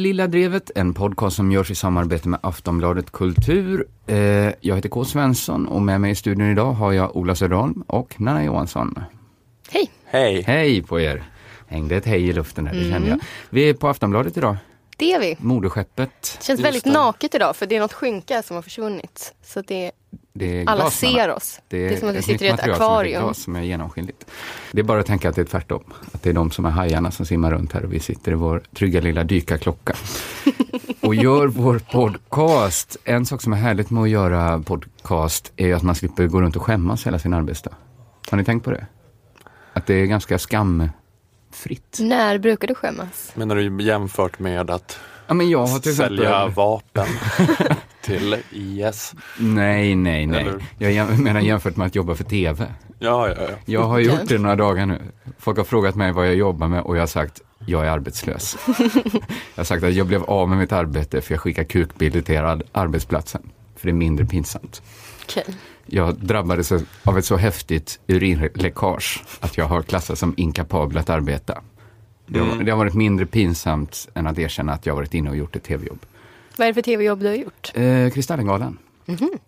Lilla Drevet, en podcast som görs i samarbete med Aftonbladet Kultur. Eh, jag heter K. Svensson och med mig i studion idag har jag Ola Söderholm och Nanna Johansson. Hej! Hej! Hej på er! Hängde ett hej i luften här, det kände Mm. jag. Vi är på Aftonbladet idag, Det är vi. moderskeppet. Det känns väldigt det. naket idag för det är något skynke som har försvunnit. Så det, Det är alla glas, ser oss. Det är, som att vi sitter i ett material som är akvarium. som är genomskinligt. Det är bara att tänka att det är tvärtom. Att det är de som är hajarna som simmar runt här och vi sitter i vår trygga lilla dykarklocka. och gör vår podcast. En sak som är härligt med att göra podcast är att man slipper gå runt och skämmas hela sin arbetsdag. Har ni tänkt på det? Att det är ganska skamfritt. När brukar du skämmas? Menar du jämfört med att Ja, men jag har till sälja exempel... vapen till IS? Nej, nej, nej. Eller- Jag menar jämfört med att jobba för TV. Ja, ja, ja. Jag har gjort det några dagar nu. Folk har frågat mig vad jag jobbar med och jag har sagt jag är arbetslös. jag har sagt att jag blev av med mitt arbete för jag skickar kukbilder till ar- arbetsplatsen. För det är mindre pinsamt. Okej. Jag drabbades av ett så häftigt urinläckage att jag har klassats som inkapabel att arbeta. Det har, Mm. det har varit mindre pinsamt än att erkänna att jag varit inne och gjort ett tv-jobb. Vad är det för tv-jobb du har gjort? Eh, Kristallengalan.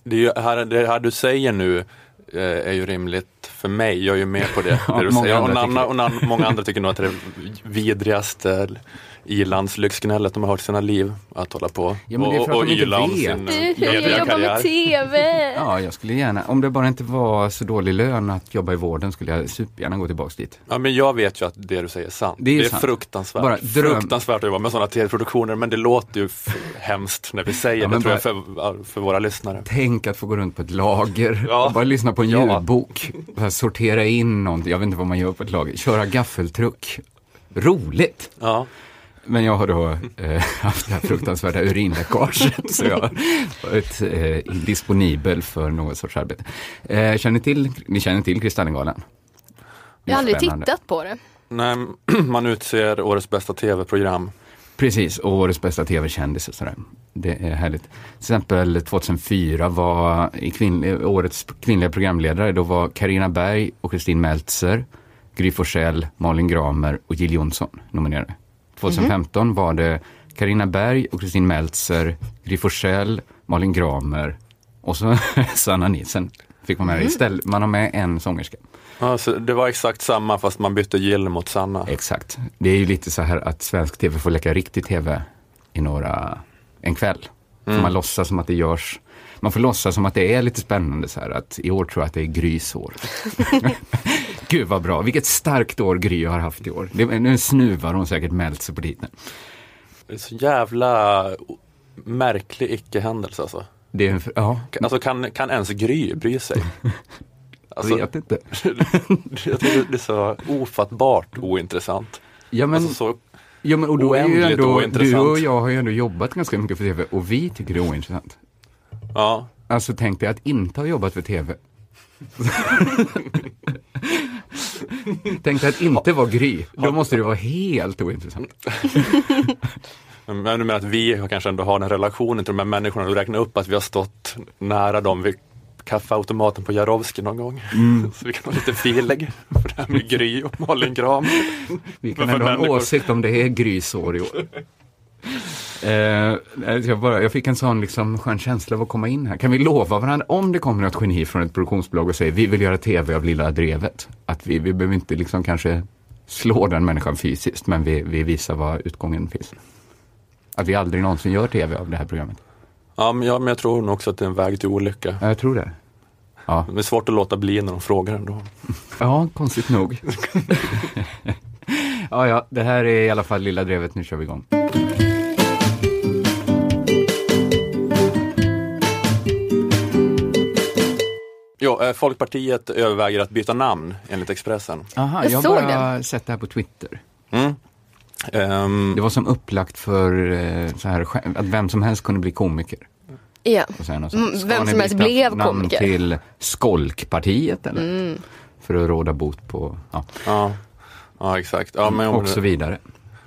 Det, är ju här, det här du säger nu eh, är ju rimligt för mig. Jag är ju med på det. Ja, det du många säger. Och, andra Nanna, tycker och Nanna, många andra tycker nog att det är det vidrigaste i-landslyxgnället de har hört i sina liv. Att hålla på Ja, men det är för att och de inte yla om sin Du, jag jobbar mediekarriär. med tv! Ja, jag skulle gärna, om det bara inte var så dålig lön att jobba i vården skulle jag supergärna gå tillbaks dit. Ja, men jag vet ju att det du säger är sant. Det är Det är, sant. fruktansvärt. Bara dröm. Fruktansvärt att jobba med sådana tv-produktioner, men det låter ju hemskt när vi säger Ja, men det, tror jag, för, för våra lyssnare. Tänk att få gå runt på ett lager Ja. och bara lyssna på en Ja. ljudbok. Bara sortera in någonting, jag vet inte vad man gör på ett lager. Köra gaffeltruck. Roligt! Ja. Men jag har då eh, haft det här fruktansvärda urinläckaget så jag har varit eh, indisponibel för något sorts arbete. Eh, känner ni till, ni känner till Kristallengalan? Jag har aldrig tittat på det. Nej, man utser årets bästa tv-program. Precis, och årets bästa tv-kändis och sådär. Det är härligt. Till exempel 2004 var i kvinn, årets kvinnliga programledare, då var Karina Berg och Kristin Meltzer, Gry Forssell, Malin Gramer och Jill Johnson nominerade. 2015 var det Karina Berg och Kristin Meltzer, Gry Forssell, Malin Gramer och så Sanna Nielsen fick vara med istället. Man har med en sångerska. Ja, så det var exakt samma fast man bytte Jill mot Sanna. Exakt. Det är ju lite så här att svensk tv får leka riktig tv i några, en kväll. Får man låtsas som att det görs, man får låtsas som att det är lite spännande så här att i år tror jag att det är Grys år. Gud vad bra, vilket starkt år Gry har haft i år. Det, nu snuvar hon säkert mält sig på titeln. Det är så jävla märklig icke-händelse alltså. Det är ja, Alltså kan, kan ens Gry bry sig? Alltså, vet inte. jag tycker det är så ofattbart ointressant. Ja men, Alltså så, ja, men och då är ju ändå, du och jag har ju ändå jobbat ganska mycket för tv och vi tycker det är ointressant. ja. Alltså tänk dig att inte ha jobbat för tv. tänk dig att inte vara Gry. Då måste det vara helt ointressant. Men du menar att vi kanske ändå har den relationen till de här människorna du räknar upp att vi har stått nära dem vid kaffeautomaten på Jarowski någon gång. Så vi kan ha lite feeling för det här med Gry och Malin Gram. Vi kan Vad ändå ha en åsikt om det är Grys år i år. Eh, jag, bara, jag fick en sån liksom skön känsla av att komma in här. Kan vi lova varandra, om det kommer något geni från ett produktionsbolag och säger vi vill göra tv av Lilla Drevet, att vi, vi behöver inte liksom kanske slå den människan fysiskt, men vi, vi visar var utgången finns. Att vi aldrig någonsin gör tv av det här programmet. Ja men, ja, men jag tror nog också att det är en väg till olycka. Ja, jag tror det. Ja, Det är svårt att låta bli när de frågar ändå. ja konstigt nog. ja, ja, det här är i alla fall Lilla Drevet, nu kör vi igång. Jo, eh, Folkpartiet överväger att byta namn enligt Expressen. Aha, Jag jag har såg bara sett det här på Twitter. Mm. Ehm, Det var som upplagt för eh, så här, att vem som helst kunde bli komiker. Ja. Mm, vem som helst blev namn komiker. till Skolkpartiet eller? Mm. För att råda bot på, ja, ja. ja, exakt. Ja, men och så vidare.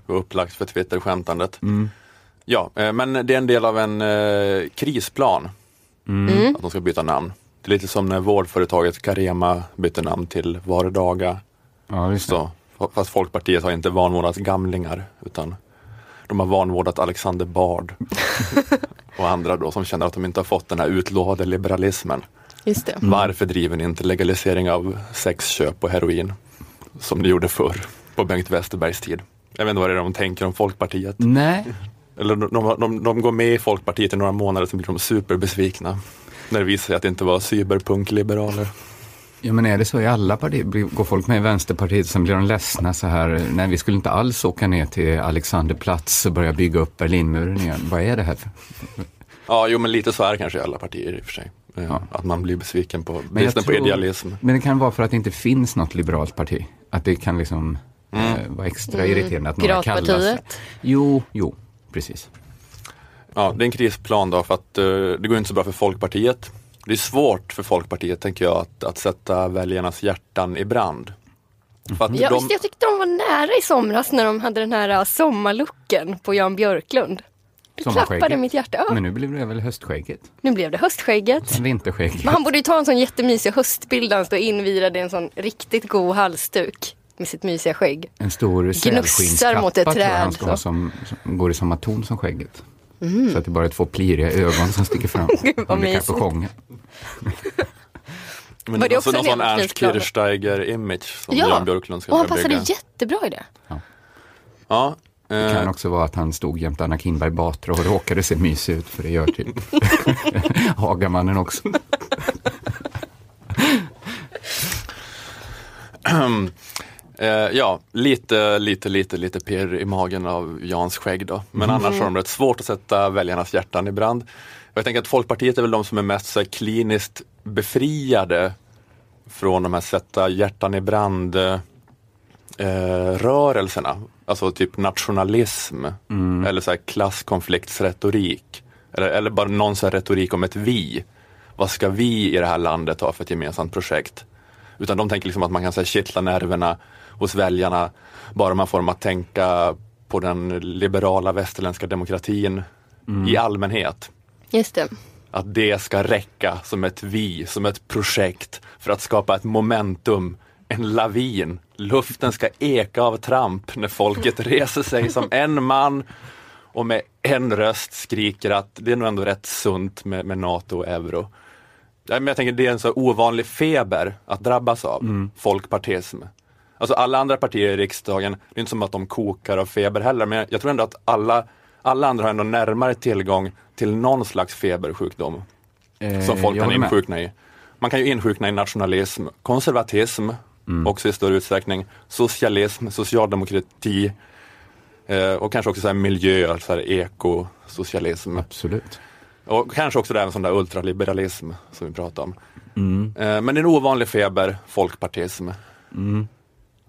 Det var upplagt för Twitter-skämtandet. Mm. Ja, eh, men det är en del av en eh, krisplan Mm. att de ska byta namn. Det är lite som när vårdföretaget Carema bytte namn till Vardaga. Ja, just det. Så, fast Folkpartiet har inte vanvårdat gamlingar utan de har vanvårdat Alexander Bard och andra då som känner att de inte har fått den här utlovade liberalismen. Just det. Mm. Varför driver ni inte legalisering av sexköp och heroin som ni gjorde förr på Bengt Westerbergs tid? Jag vet inte vad det är de tänker om Folkpartiet. Nej, Eller de, de, de, de går med i Folkpartiet i några månader, sen blir de superbesvikna. När det visar sig att det inte var cyberpunkliberaler. Ja, men är det så i alla partier? Går folk med i Vänsterpartiet sen blir de ledsna så här, nej vi skulle inte alls åka ner till Alexanderplatz och börja bygga upp Berlinmuren igen. Vad är det här för? Ja, jo men lite så är det kanske i alla partier i och för sig. Eh, Ja. Att man blir besviken på Men på tror- idealism. Men det kan vara för att det inte finns något liberalt parti. Att det kan liksom Mm. eh, vara extra irriterande att några kallar sig. Piratpartiet. Jo, jo, precis. Ja, det är en krisplan då för att eh, det går inte så bra för Folkpartiet. Det är svårt för Folkpartiet, tänker jag, att, att sätta väljarnas hjärtan i brand. För att Ja, de, visst, jag tyckte de var nära i somras när de hade den här uh, sommarlooken på Jan Björklund. Det klappade mitt hjärta. Ja, Men nu blir det väl höstskägget? nu blev det höstskägget. Sen vinterskägget. Men han borde ju ta en sån jättemysig höstbild där han står invirad i en sån riktigt god halsduk med sitt mysiga skägg. En stor sälskinnskappa mot ett tror jag han ska ha. Mm. som, som går i samma ton som skägget. Så att det bara är två pliriga ögon som sticker fram. Gud, vad mysigt. men Var det det också någon sån Ernst? Kirchsteiger-image som Ja, Jan Björklund ska och han passade bygga. jättebra i det. Ja, Det eh, kan också vara att han stod jämte Anna Kinberg Batra och råkade se mysig ut, för det gör typ Hagamannen också. Eh, ja, lite, lite, lite, lite pirr i magen av Jans skägg då. Men Mm. annars har de rätt svårt att sätta väljarnas hjärtan i brand. Jag tänker att Folkpartiet är väl de som är mest så här, kliniskt befriade från de här sätta hjärtan i brand eh, rörelserna. Alltså typ nationalism eller så här klasskonfliktsretorik. Eller, eller bara någon så retorik om ett vi. Vad ska vi i det här landet ha för ett gemensamt projekt? Utan de tänker liksom att man kan så här, kittla nerverna hos väljarna bara man får dem att tänka på den liberala västerländska demokratin i allmänhet. Just det. Att det ska räcka som ett vi, som ett projekt för att skapa ett momentum, en lavin. Luften ska eka av tramp när folket reser sig som en man och med en röst skriker att det är nog ändå rätt sunt med, med NATO och euro. Men jag tänker det är en så ovanlig feber att drabbas av, folkpartism. Alltså alla andra partier i riksdagen, det är inte som att de kokar av feber heller, men jag tror ändå att alla, alla andra har ändå närmare tillgång till någon slags febersjukdom Eh, som folk kan håller med. insjukna i. Man kan ju insjukna i nationalism, konservatism, Mm. också i större utsträckning, socialism, socialdemokrati eh, och kanske också så här miljö, så här ekosocialism. Absolut. Och kanske också det här med sån där ultraliberalism som vi pratade om. Mm. Eh, men det är en ovanlig feber, folkpartism.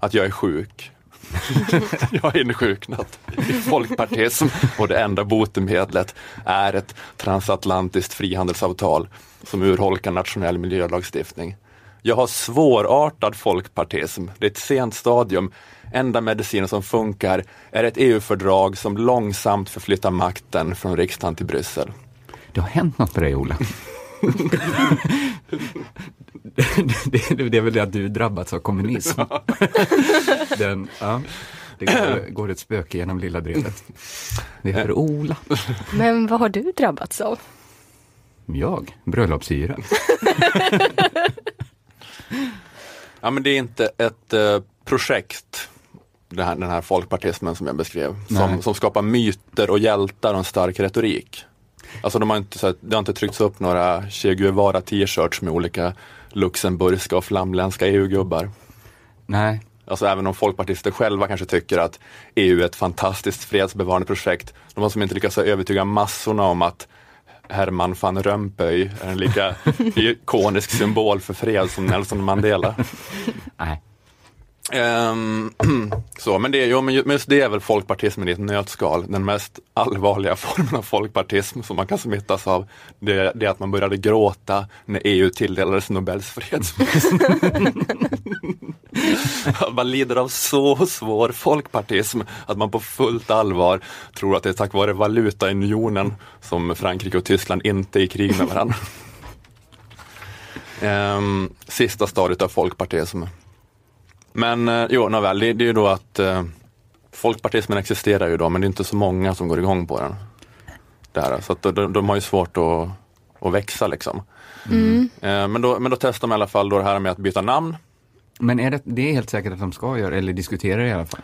Att jag är sjuk. jag har insjuknat i folkpartism och det enda botemedlet är ett transatlantiskt frihandelsavtal som urholkar nationell miljölagstiftning. Jag har svårartad folkpartism. Det är ett sent stadium. Enda medicinen som funkar är ett EU-fördrag som långsamt förflyttar makten från riksdagen till Bryssel. Det har hänt något med dig, Ola det, det, det är väl det att du drabbats av kommunism. Den, ja, det går, går ett spöke genom lilla drevet. Det heter Ola. Men vad har du drabbats av? Jag, bröllopsyra. Ja men det är inte ett eh, projekt, det här, den här folkpartismen som jag beskrev, som, som skapar myter och hjältar och en stark retorik. Alltså de har inte, så här, det har inte tryckts upp några Che Guevara t-shirts med olika luxemburgska och flamländska EU-gubbar. Nej, Alltså även om folkpartister själva kanske tycker att EU är ett fantastiskt fredsbevarande projekt. De har som inte lyckats övertyga massorna om att Herman van Rompuy är en lika ikonisk symbol för fred som Nelson Mandela. nej. Um, så, men, det, jo, men just det är väl folkpartismen i ett nötskal. Den mest allvarliga formen av folkpartism som man kan smittas av. Det, det är att man började gråta när EU tilldelades Nobels fredspris. Man lider av så svår folkpartism att man på fullt allvar tror att det är tack vare valutaunionen som Frankrike och Tyskland inte är i krig med varandra. Um, sista stadiet av folkpartism. Men eh, jo, nåväl, det, det är ju då att eh, folkpartismen existerar ju då men det är inte så många som går igång på den. Där, så att de, de har ju svårt att, att växa liksom. Mm. Eh, men, då, men då testar de i alla fall då det här med att byta namn. Men är det, det är helt säkert att de ska göra, eller diskutera det i alla fall?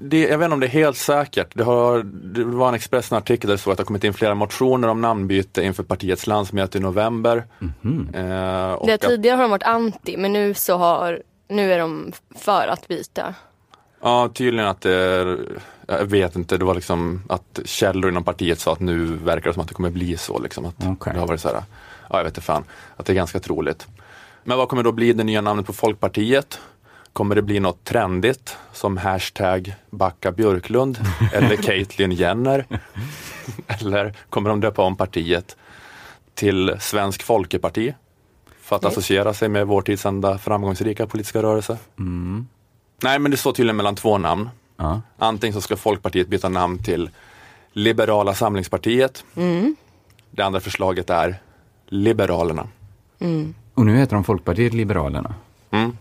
Det, jag vet inte om det är helt säkert. Det, har, det var en Expressen-artikel där det stod att det har kommit in flera motioner om namnbyte inför partiets landsmöte i november. Mhm. Eh, och Det tidigare har de varit anti men nu så har, nu är de för att byta. Ja, tydligen att det är, jag vet inte, det var liksom att källor inom partiet sa att nu verkar det som att det kommer bli så. Liksom, att Okej. Det har varit så här, ja jag vet inte fan, att det är ganska troligt. Men vad kommer då bli det nya namnet på Folkpartiet? Kommer det bli något trendigt som hashtag Backa Björklund eller Caitlyn Jenner? eller kommer de döpa om partiet till Svensk Folkeparti? För att Nej. associera sig med vår tids enda framgångsrika politiska rörelse? Mm. Nej, men det står tydligen mellan två namn. Ja. Antingen så ska Folkpartiet byta namn till Liberala samlingspartiet. Mm. Det andra förslaget är Liberalerna. Mm. Och nu heter de Folkpartiet Liberalerna. Mm.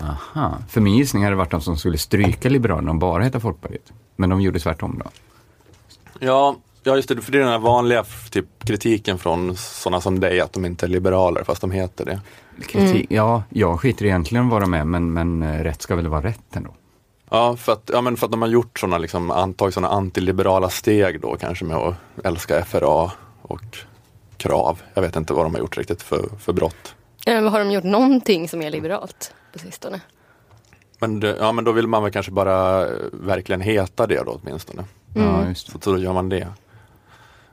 Aha. För min gissning hade varit de som skulle stryka Liberalerna och bara heta Folkpartiet. Men de gjorde tvärtom då. Ja, ja, just det, för det är den här vanliga typ, kritiken från sådana som dig att de inte är liberaler fast de heter det. Kritik, Ja, jag skiter egentligen vad de är, men, men eh, rätt ska väl vara rätt ändå. Ja, för att, ja, men för att de har gjort sådana, liksom, antagit sådana antiliberala steg då kanske med att älska FRA och krav. Jag vet inte vad de har gjort riktigt för, för brott. Eh, Har de gjort någonting som är liberalt på sistone? Men, det, ja, men då vill man väl kanske bara eh, verkligen heta det då åtminstone. Ja, just det. Så då gör man det.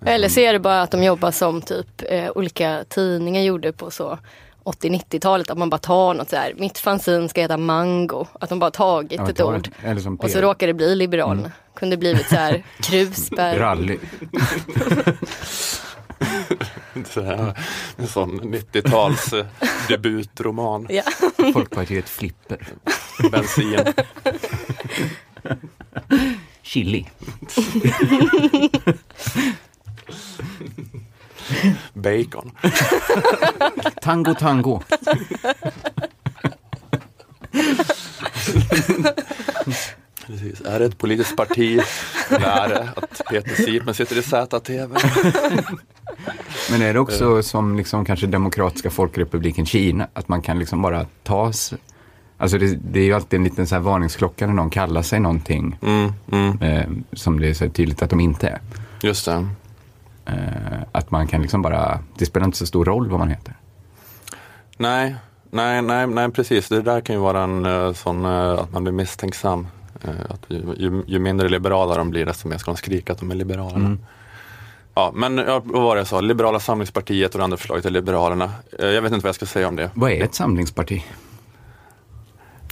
Eller så är det bara att de jobbar som typ eh, olika tidningar gjorde på så 80-90-talet. Att man bara tar något så här, mitt fanzine ska heta Mango. Att de bara tagit Ja, ett ord. Eller som Och så råkar det bli Liberalerna. Kunde blivit så här Krusbär. Rally. Så här, en sån 90-tals eh, debutroman. Ja. Folkpartiet Flipper. Bensin. Chili. Bacon. Tango Tango. Precis. Är det ett politiskt parti? Är det att Peter Sipen sitter i ZTV? Men är det också som liksom kanske Demokratiska folkrepubliken Kina, att man kan liksom bara ta sig Alltså det, det är ju alltid en liten så här varningsklocka när någon kallar sig någonting Mm, mm, eh, som det är så tydligt att de inte är. just det. Eh, att man kan liksom bara, det spelar inte så stor roll vad man heter. Nej, nej, nej, nej, precis. Det där kan ju vara en eh, sån eh, att man blir misstänksam. Att ju, ju, ju mindre liberala de blir, desto mer ska de skrika att de är liberalerna. Mm. Ja, men ja, vad var det jag sa? Liberala samlingspartiet och det andra förslaget är Liberalerna. Jag vet inte vad jag ska säga om det. Vad är ett samlingsparti?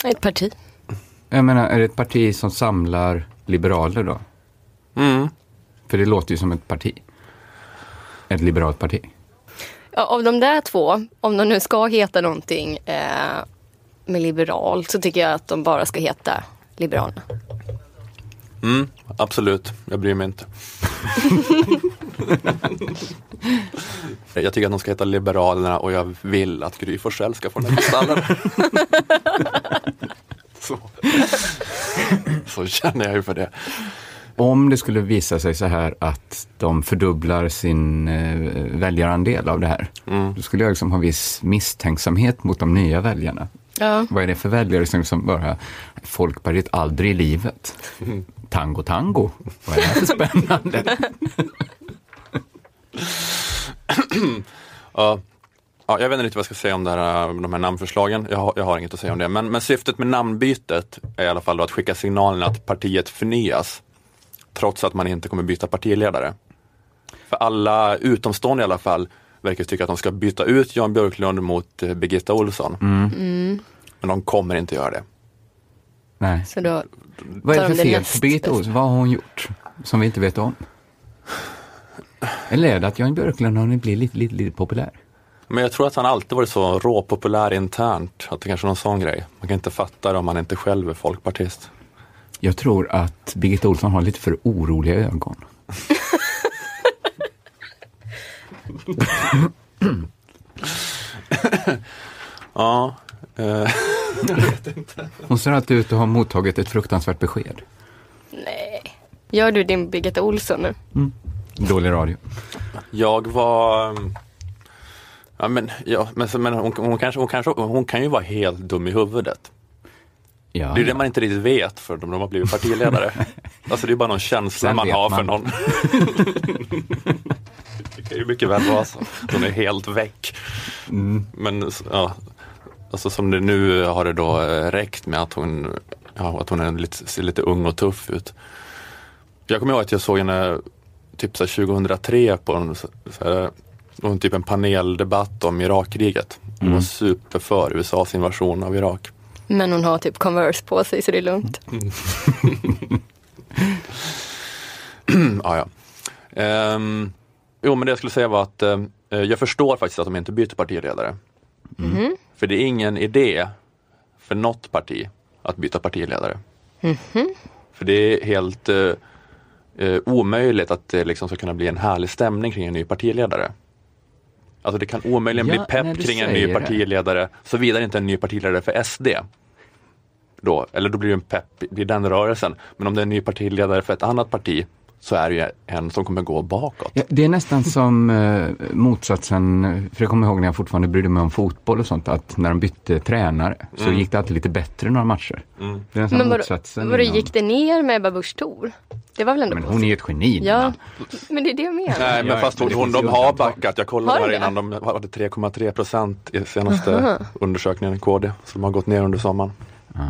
Ett parti. Jag menar, är det ett parti som samlar liberaler då? Mm. För det låter ju som ett parti. Ett liberalt parti. Ja, av de där två, om de nu ska heta någonting eh, med liberal så tycker jag att de bara ska heta Liberalerna. Mm, absolut, jag bryr mig inte. jag tycker att de ska heta Liberalerna och jag vill att Gry Forssell ska få den här så. så känner jag ju för det. Om det skulle visa sig så här att de fördubblar sin eh, väljarandel av det här, Mm. då skulle jag liksom ha viss misstänksamhet mot de nya väljarna. Ja. Vad är det för väljare som liksom bara, Folkpartiet aldrig i livet. Tango tango, vad är det här för spännande? Ja, ja, jag vet inte riktigt vad jag ska säga om det här, de här namnförslagen. Jag har, jag har inget att säga om det. Men, men syftet med namnbytet är i alla fall då att skicka signalen att partiet förnyas. Trots att man inte kommer byta partiledare. För alla utomstående i alla fall verkar tycka att de ska byta ut Jan Björklund mot eh, Birgitta Olsson. Mm. Men de kommer inte göra det. Nej. Så då, Vad är det de för fel på Birgitta. Olsson? Vad har hon gjort som vi inte vet om? Eller är det att Jan Björklund har hunnit bli lite, lite, lite populär? Men jag tror att han alltid varit så råpopulär internt. Att det kanske är någon sån grej. Man kan inte fatta det om man inte själv är folkpartist. Jag tror att Birgitta Olsson har lite för oroliga ögon. Ja, eh, Hon ser alltid ut att ha mottagit ett fruktansvärt besked. Nej. Gör du din Birgitta Olsson nu? Dålig radio. Jag var mm, Ja men, ja, men, så- men hon, hon, kanske, hon, kanske, hon kan ju vara helt dum i huvudet. Ja, Det är det man inte riktigt vet för de har blivit partiledare. alltså det är bara någon känsla Sen man har man. för någon. det kan ju mycket väl vara så. Hon är helt väck. Mm. Men ja, alltså som det nu har det då eh, räckt med att hon, ja, att hon är lite, ser lite ung och tuff ut. Jag kommer ihåg att jag såg henne typ så här 2003 på en, så här, typ en paneldebatt om Irakkriget. Hon var super för USAs invasion av Irak. Men hon har typ Converse på sig så det är lugnt. ja, ja. Ehm, jo, men det jag skulle säga var att eh, jag förstår faktiskt att de inte byter partiledare. För det är ingen idé för något parti att byta partiledare. För det är helt eh, eh, omöjligt att det liksom ska kunna bli en härlig stämning kring en ny partiledare. Alltså det kan omöjligen Ja, bli pepp kring en ny det. partiledare såvida det inte är en ny partiledare för SD. Då, eller då blir det en pepp i den rörelsen. Men om det är en ny partiledare för ett annat parti så är det ju en som kommer gå bakåt. Ja, det är nästan som eh, motsatsen, för jag kommer ihåg när jag fortfarande brydde mig om fotboll och sånt, att när de bytte tränare så gick det alltid lite bättre några matcher. Mm. Det är Men motsatsen. vadå inom- gick det ner med Ebba Busch Thor? Det var väl ändå Men hon är ju ett geni. Ja, men det är det jag menar. Nej, men fast hon, hon, de har backat. Jag kollade Har här de innan. De hade 3,3 procent i senaste undersökningen i KD. Så de har gått ner under sommaren. Ja.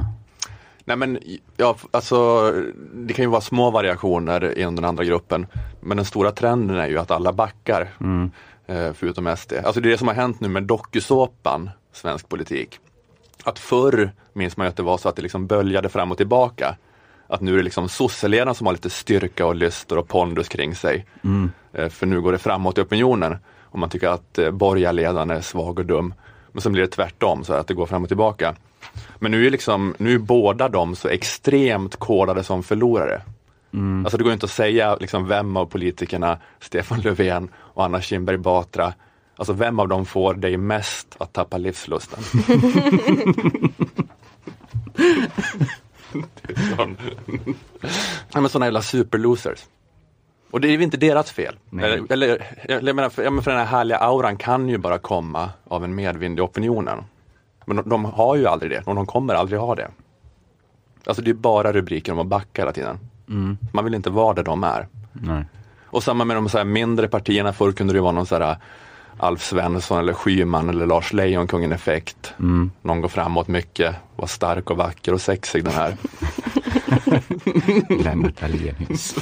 Nej men ja, alltså det kan ju vara små variationer inom den andra gruppen. Men den stora trenden är ju att alla backar. Mm. Eh, förutom SD. Alltså det är det som har hänt nu med dokusåpan svensk politik. Att förr minns man att det var så att det liksom böljade fram och tillbaka. Att nu är det liksom sosseledarna som har lite styrka och lyster och pondus kring sig. Eh, för nu går det framåt i opinionen. Och man tycker att eh, borgarledaren är svag och dum. Men så blir det tvärtom, så att det går fram och tillbaka. Men nu är, liksom, nu är båda de så extremt kodade som förlorare. Alltså det går inte att säga liksom, vem av politikerna, Stefan Löfven och Anna Kinberg Batra, alltså vem av dem får dig mest att tappa livslusten? Sån- ja, men sådana jävla superlosers. Och det är ju inte deras fel. Nej. Eller, eller jag menar, för, ja, men för den här härliga auran kan ju bara komma av en medvind i opinionen. Men de, de har ju aldrig det och de kommer aldrig ha det. Alltså det är bara rubriker om att backa hela tiden. Man vill inte vara där de är. Nej. Och samma med de så här mindre partierna, förr kunde det vara någon så här Alf Svensson eller Schyman eller Lars Leijonkungen effekt. Någon går framåt mycket, var stark och vacker och sexig den här. Lennart Daléus.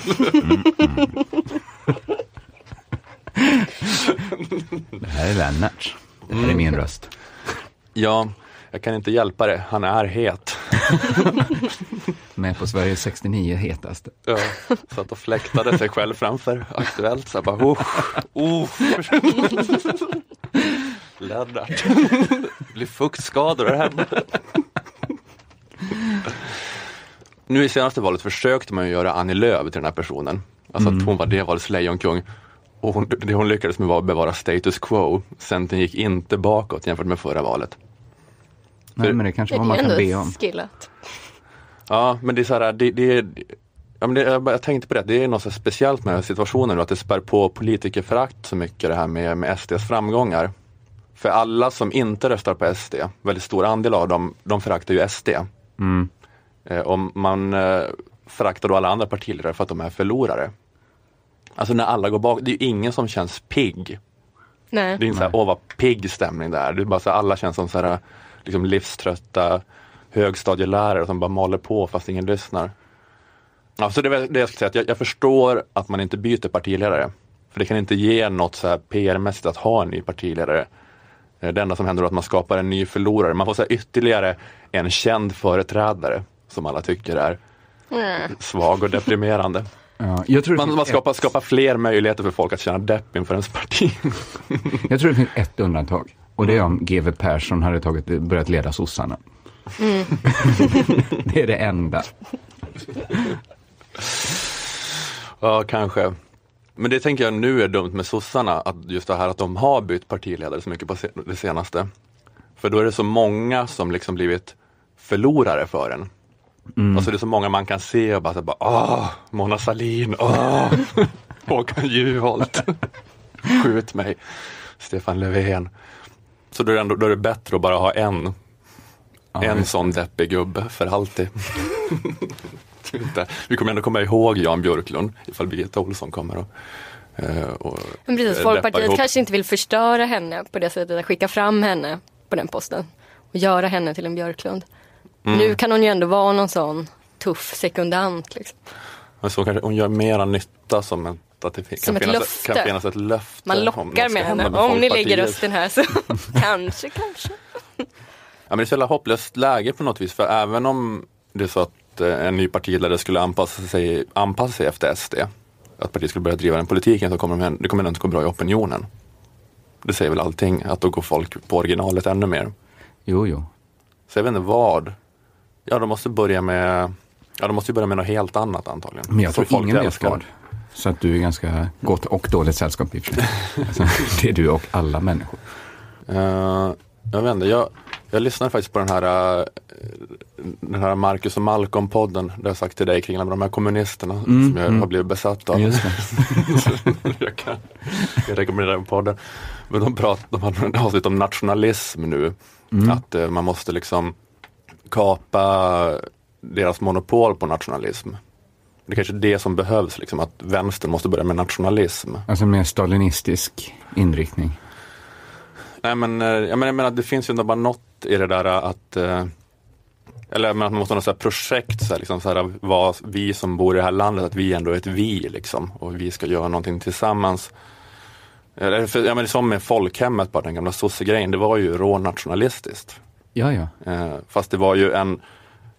Det här är Lennart. Det här är min röst. Ja, jag kan inte hjälpa det, han är het. Med på Sveriges 69 hetaste. Ja, satt och fläktade sig själv framför Aktuellt. Så bara, oh, oh. Lennart. Blir fuktskador här hemma. Nu i senaste valet försökte man ju göra Annie Lööf till den här personen. Alltså att hon var det valets lejonkung. Och hon, det hon lyckades med var att bevara status quo. Centern gick inte bakåt jämfört med förra valet. Nej, men det kanske var man kan be om. skillat. Ja, men det är så här, det, det är, ja, men det, jag tänkte på det, det är något speciellt med den här situationen nu, att det spär på politikerförakt så mycket det här med, med SDs framgångar. För alla som inte röstar på SD, väldigt stor andel av dem, de föraktar ju SD. Mm. Eh, och man eh, föraktar då alla andra partiledare för att de är förlorare. Alltså när alla går bak, det är ju ingen som känns pigg. Nej. Det är inte så här, åh vad pigg stämning där. Det är bara så här, alla känns som så här, liksom livströtta högstadielärare som bara maler på fast ingen lyssnar. Ja, så det är det jag ska säga, att jag, jag förstår att man inte byter partiledare. För det kan inte ge något så här PR-mässigt att ha en ny partiledare. Eh, Det enda som händer är att man skapar en ny förlorare. Man får så ytterligare en känd företrädare som alla tycker är Mm. svag och deprimerande. Ja, jag, tror det Man, man skapar, ett, skapar fler möjligheter för folk att känna depp inför ens parti. jag tror det finns ett undantag. Och det är om GW Persson hade tagit, börjat leda sossarna. det är det enda. Ja, kanske. Men det tänker jag nu är dumt med sossarna, att just det här att de har bytt partiledare så mycket på det senaste. För då är det så många som liksom blivit förlorare för en. Mm. Alltså det är så många man kan se och bara, så bara åh, Mona Sahlin, åh, Håkan Juholt, skjut mig, Stefan Löfven. Så då är, det ändå, då är det bättre att bara ha en, ja, en sån deppig gubbe för alltid. Vi kommer ändå komma ihåg Jan Björklund ifall Birgitta Olsson kommer och Eh, och Men precis, Folkpartiet kanske inte vill förstöra henne på det sättet, att skicka fram henne på den posten och göra henne till en Björklund. Mm. Nu kan hon ju ändå vara någon sån tuff sekundant. Liksom. Men så kanske hon gör mera nytta som ett att det som kan, ett finnas, löfte. kan finnas ett löfte. Man lockar med henne. Med om ni lägger rösten här så kanske, kanske. Ja, men det är så jävla hopplöst läge på något vis. För även om det är så att eh, en ny partiledare skulle anpassa sig, anpassa sig efter SD att partiet skulle börja driva den politiken så kommer de, det kommer inte gå bra i opinionen. Det säger väl allting, att då går folk på originalet ännu mer. Jo, jo. Så jag vet inte vad. Ja, de måste börja med, ja, de måste börja med något helt annat antagligen. Men jag tror folk ingen vet vad. Så att du är ganska gott och dåligt sällskap i och för sig. alltså, det är du och alla människor. Uh, jag vet inte, jag, jag lyssnade faktiskt på den här, eh, den här Marcus och Malcolm-podden. Det har jag sagt till dig kring de här kommunisterna mm, som jag mm. har blivit besatt av. jag, kan, jag rekommenderar den podden. Men de, prat, de hade avsnitt om nationalism nu. Mm. Att uh, man måste liksom kapa deras monopol på nationalism. Det är kanske är det som behövs, liksom, att vänstern måste börja med nationalism. Alltså mer stalinistisk inriktning. Nej men, eh, jag menar, jag menar, det finns ju ändå bara något i det där att eh, eller att man måste ha något projekt, så här, liksom, så här, vad vi som bor i det här landet, att vi ändå är ett vi liksom och vi ska göra någonting tillsammans. Eller, för, ja, men som med folkhemmet, bara den gamla sossegrejen, det var ju rånationalistiskt. Ja, ja. Eh, fast det var ju en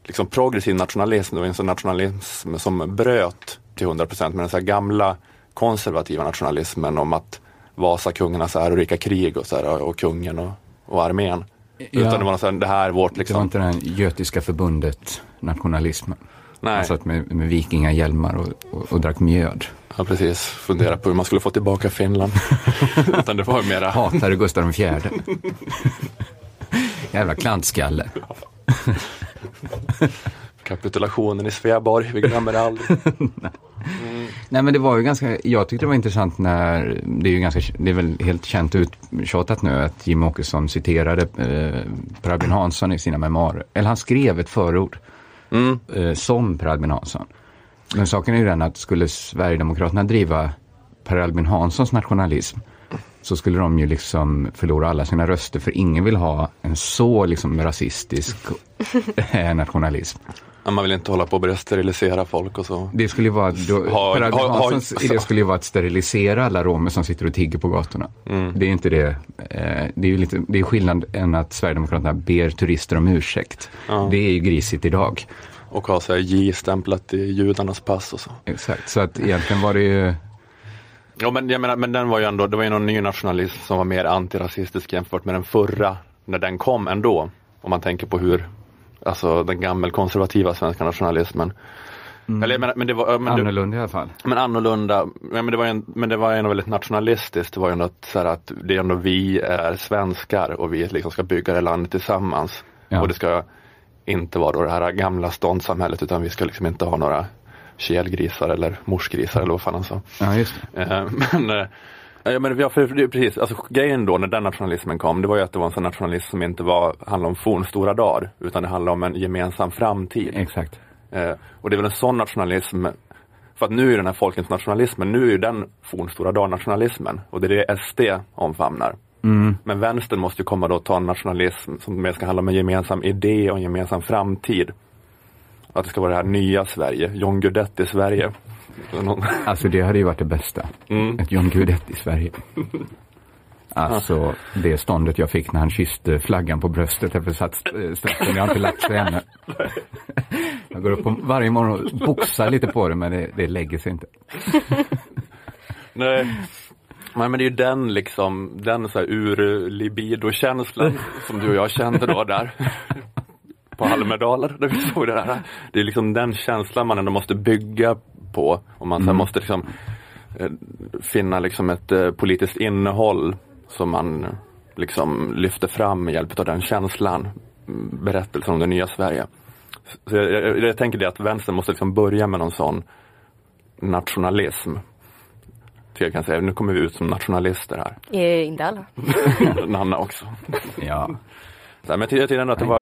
liksom, progressiv nationalism, det var en nationalism som bröt till 100 procent med den så gamla konservativa nationalismen om att Vasakungarnas ärorika krig och, så här, och kungen och, och armén. Ja. Utan det var så här, det här vårt liksom. Det var inte den götiska förbundet nationalismen. Nej. Man satt med, med vikingahjälmar och, och, och drack mjöd. Ja precis, fundera på hur man skulle få tillbaka Finland. Utan det var mera... Hatade Gustav IV. Jävla klantskalle. Kapitulationen i Sveaborg, vi glömmer det aldrig. Mm. Nej men det var ju ganska, jag tyckte det var intressant när, det är ju ganska, det är väl helt känt uttjatat nu att Jim Åkesson citerade eh, Per Albin Hansson i sina memoarer. Eller han skrev ett förord mm. eh, som Per Albin Hansson. Men saken är ju den att skulle Sverigedemokraterna driva Per Albin Hanssons nationalism så skulle de ju liksom förlora alla sina röster för ingen vill ha en så liksom rasistisk eh, nationalism. Man vill inte hålla på och börja sterilisera folk och så. Det skulle ju vara, då, ha, Hanssons idé skulle ju vara att sterilisera alla romer som sitter och tigger på gatorna. Mm. Det är inte det. Eh, det är ju lite, det är skillnad än att Sverigedemokraterna ber turister om ursäkt. Ja. Det är ju grisigt idag. Och ha så J-stämplat i judarnas pass och så. Exakt, så att egentligen var det ju Ja men jag menar, men den var ju ändå, det var ju någon ny nationalism som var mer antirasistisk jämfört med den förra när den kom ändå. Om man tänker på hur, alltså den gammelkonservativa svenska nationalismen. Mm. Eller, men, men det var, men annorlunda det, i alla fall. Men annorlunda, men det var ju men det var ändå väldigt nationalistiskt. Det var ju ändå så här att det är ändå vi är svenskar och vi liksom ska bygga det landet tillsammans. Ja. Och det ska inte vara då det här gamla ståndssamhället utan vi ska liksom inte ha några kelgrisar eller morsgrisar eller vad fan han sa. Ja, just det. Eh, men, eh, Ja, men, ja, för, precis, alltså, grejen då när den nationalismen kom, det var ju att det var en sån nationalism som inte var, handlade om fornstora dagar, utan det handlade om en gemensam framtid. Exakt. Eh, och det är väl en sån nationalism, för att nu är den här folkens nationalismen, nu är den fornstora dag-nationalismen och det är det SD omfamnar. Mm. Men vänstern måste ju komma då och ta en nationalism som mer ska handla om en gemensam idé och en gemensam framtid. Att det ska vara det här nya Sverige, John Guidetti Sverige. Alltså det hade ju varit det bästa. Mm. Ett John Guidetti Sverige. Alltså det ståndet jag fick när han kysste flaggan på bröstet efter satt straffen. Jag har inte lagt sig ännu. Jag går upp varje morgon och boxar lite på det men det, det lägger sig inte. Nej. Nej men det är ju den liksom, den så här ur libido-känslan som du och jag kände då där på Almedalen där vi såg det där. Det är liksom den känslan man ändå måste bygga på och man mm. måste liksom eh, finna liksom ett eh, politiskt innehåll som man liksom lyfter fram med hjälp av den känslan. Berättelsen om det nya Sverige. Så jag, jag, jag, tänker det att vänstern måste liksom börja med någon sån nationalism. Jag kan säga, nu kommer vi ut som nationalister här. Eh, inte alla. Nanna också. ja. men jag tyckte ändå att det var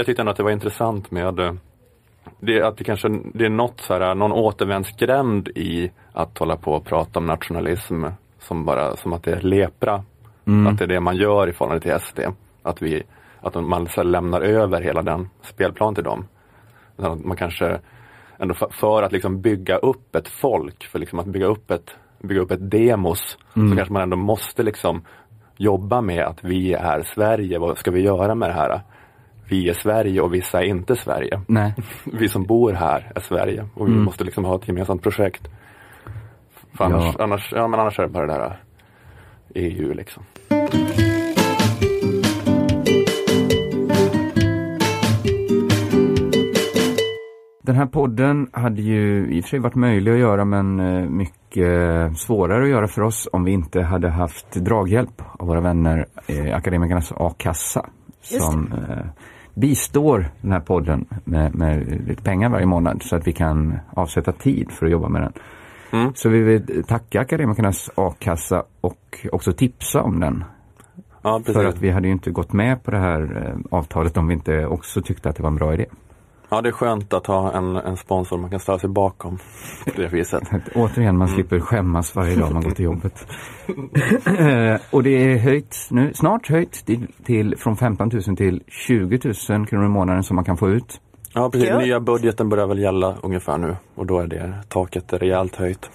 Jag tyckte ändå att det var intressant med eh, det, att det kanske det är något så här, någon återvändsgränd i att hålla på och prata om nationalism som bara som att det är lepra. Mm. Att det är det man gör i förhållande till SD. Att, vi, att man så lämnar över hela den spelplanen till dem. Man kanske ändå för, för att liksom bygga upp ett folk, för liksom att bygga upp ett, bygga upp ett demos, mm. så kanske man ändå måste liksom jobba med att vi är Sverige, vad ska vi göra med det här? Vi är Sverige och vissa är inte Sverige. Nej. Vi som bor här är Sverige och vi mm. måste liksom ha ett gemensamt projekt. För annars, ja. annars, ja, men annars är det bara det där EU liksom. Den här podden hade ju i och för sig varit möjlig att göra men eh, mycket svårare att göra för oss om vi inte hade haft draghjälp av våra vänner eh, Akademikernas A-kassa som eh, bistår den här podden med, med, lite pengar varje månad så att vi kan avsätta tid för att jobba med den. Mm. Så vi vill tacka Akademikernas A-kassa och också tipsa om den. Ja, för att vi hade ju inte gått med på det här eh, avtalet om vi inte också tyckte att det var en bra idé. Ja, det är skönt att ha en, en sponsor man kan ställa sig bakom på det viset. Återigen, man mm. slipper skämmas varje dag man går till jobbet. Eh, och det är höjt nu, snart höjt till, till, från 15 000 till 20 000 kronor i månaden som man kan få ut. Ja, precis. Nya budgeten börjar väl gälla ungefär nu och då är det taket rejält höjt.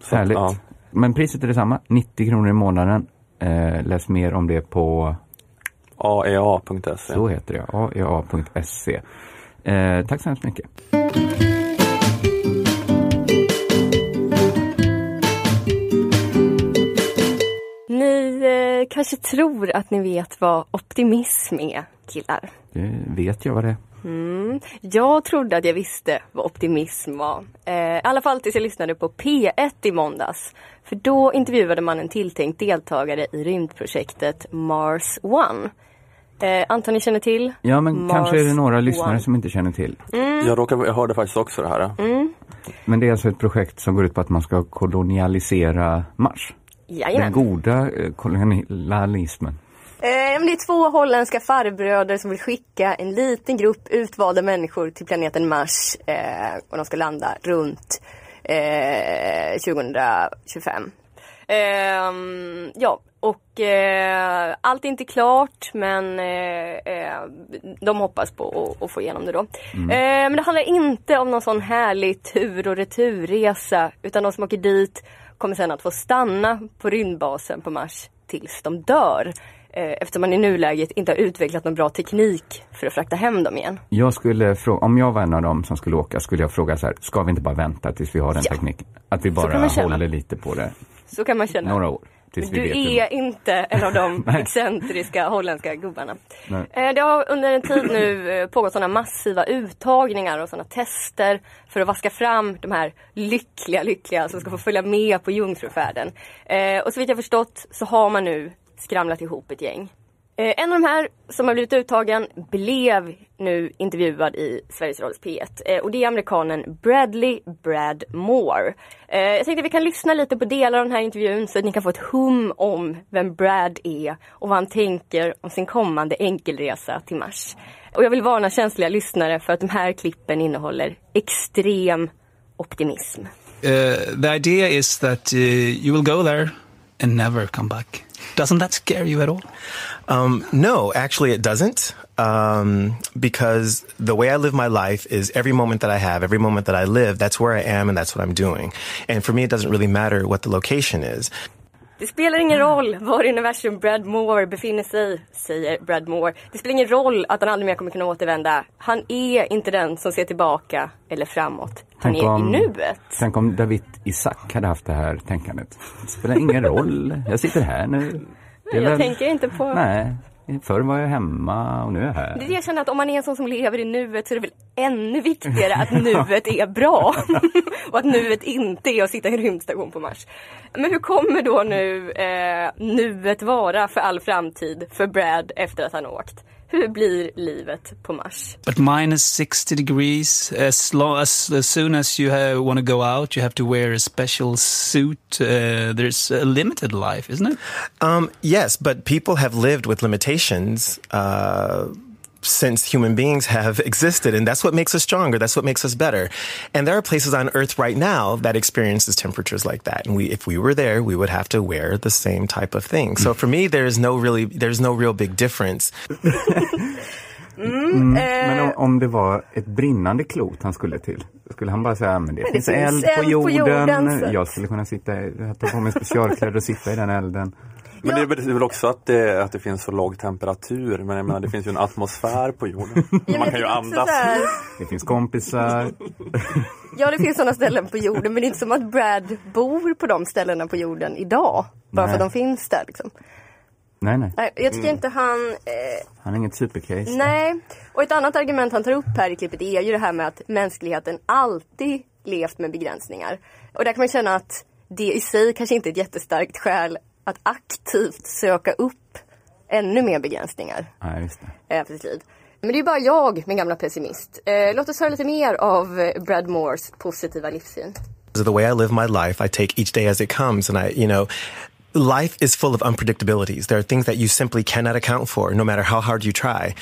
Så, Härligt. Ja. Men priset är detsamma, 90 kronor i månaden. Eh, läs mer om det på aea.se. Så heter det, aea.se. Eh, tack så hemskt mycket. Ni eh, kanske tror att ni vet vad optimism är, killar? Det vet jag vad det är. Mm. Jag trodde att jag visste vad optimism var. Eh, I alla fall tills jag lyssnade på P1 i måndags. För då intervjuade man en tilltänkt deltagare i rymdprojektet Mars One. Eh, antar ni känner till? Ja, men Mars kanske är det några lyssnare One. som inte känner till. Mm. Jag, råkar, jag hörde faktiskt också det här. Mm. Men det är alltså ett projekt som går ut på att man ska kolonialisera Mars? Jajamän. Den goda eh, kolonialismen. Eh, det är två holländska farbröder som vill skicka en liten grupp utvalda människor till planeten Mars. Eh, och de ska landa runt eh, 2025. Ehm, ja, och eh, allt är inte klart men eh, eh de hoppas på att, få igenom det då. Mm. Eh, men det handlar inte om någon sån härlig tur och returresa utan de som åker dit kommer sen att få stanna på rymdbasen på Mars tills de dör. Eh, eftersom man i nuläget inte har utvecklat någon bra teknik för att frakta hem dem igen. Jag skulle fråga, om jag var en av dem som skulle åka skulle jag fråga så här, ska vi inte bara vänta tills vi har den ja. tekniken? Att vi bara håller lite på det. Så kan man känna. Några år. Men du är inte en av de excentriska holländska gubbarna. Nej. Eh, det har under en tid nu eh, pågått sådana massiva uttagningar och sådana tester för att vaska fram de här lyckliga, lyckliga som ska få följa med på jungfrufärden. Eh, och så vitt jag förstått så har man nu skramlat ihop ett gäng. Eh, en av de här som har blivit uttagen blev nu intervjuad i Sveriges Radios P1 eh, och det är amerikanen Bradley Brad Moore. Eh, jag tänkte vi kan lyssna lite på delar av den här intervjun så att ni kan få ett hum om vem Brad är och vad han tänker om sin kommande enkelresa till Mars. Och jag vill varna känsliga lyssnare för att de här klippen innehåller extrem optimism. Uh, the idea is that uh, you will go there and never come back. Doesn't that scare you at all? Um, no, actually, it doesn't. Um, because the way I live my life is every moment that I have, every moment that I live, that's where I am and that's what I'm doing. And for me, it doesn't really matter what the location is. Det spelar ingen roll var i universum Brad Moore befinner sig, säger Brad Moore. Det spelar ingen roll att han aldrig mer kommer kunna återvända. Han är inte den som ser tillbaka eller framåt. Han tänk är om, i nuet. Tänk om David Isak hade haft det här tänkandet. Det spelar ingen roll, jag sitter här nu. jag väl... tänker inte på... Nej, Förr var jag hemma och nu är jag här. Det är det jag känner att om man är en sån som lever i nuet så är det väl ännu viktigare att nuet är bra. och att nuet inte är att sitta i en rymdstation på Mars. Men hur kommer då nu eh, nuet vara för all framtid för Brad efter att han åkt? Hur blir livet på Mars? But minus 60 degrees, as, long, as, as soon as you want to go out you have to wear a special suit. Uh, there's a limited life, isn't it? Um, yes, but people have lived with limitations. Uh, since human beings have existed. And that's what makes us stronger. That's what makes us better. And there are places on Earth right now that experiences temperatures like that. And we, if we were there, we would have to wear the same type of thing. So for me, there's no really, there's no real big difference. Mm, mm, men om, om, det var ett brinnande klot han skulle till, skulle han bara säga men det, men det finns, finns eld, på jorden, på jorden jag skulle kunna sitta, ta på mig specialkläder och sitta i den elden. Men det betyder väl också att det, att det finns så låg temperatur. Men jag menar, det finns ju en atmosfär på jorden. Ja, Man kan ju andas. Det finns kompisar. Ja, det finns sådana ställen på jorden. Men det är inte som att Brad bor på de ställena på jorden idag. Bara nej. för att de finns där liksom. Nej, nej. Jag tycker mm. inte han... Eh, han är inget supercase. Nej. Och ett annat argument han tar upp här i klippet är ju det här med att mänskligheten alltid levt med begränsningar. Och där kan man känna att det i sig kanske inte är ett jättestarkt skäl att aktivt söka upp ännu mer begränsningar ja, just det. för sitt liv. Men det är bara jag, min gamla pessimist. Eh, låt oss höra lite mer av eh, Brad Moores positiva livssyn. The way I live my life, I take each day as it comes and I, you know, life is full of unpredictabilities. There are things that you simply cannot account for, no matter how hard you try.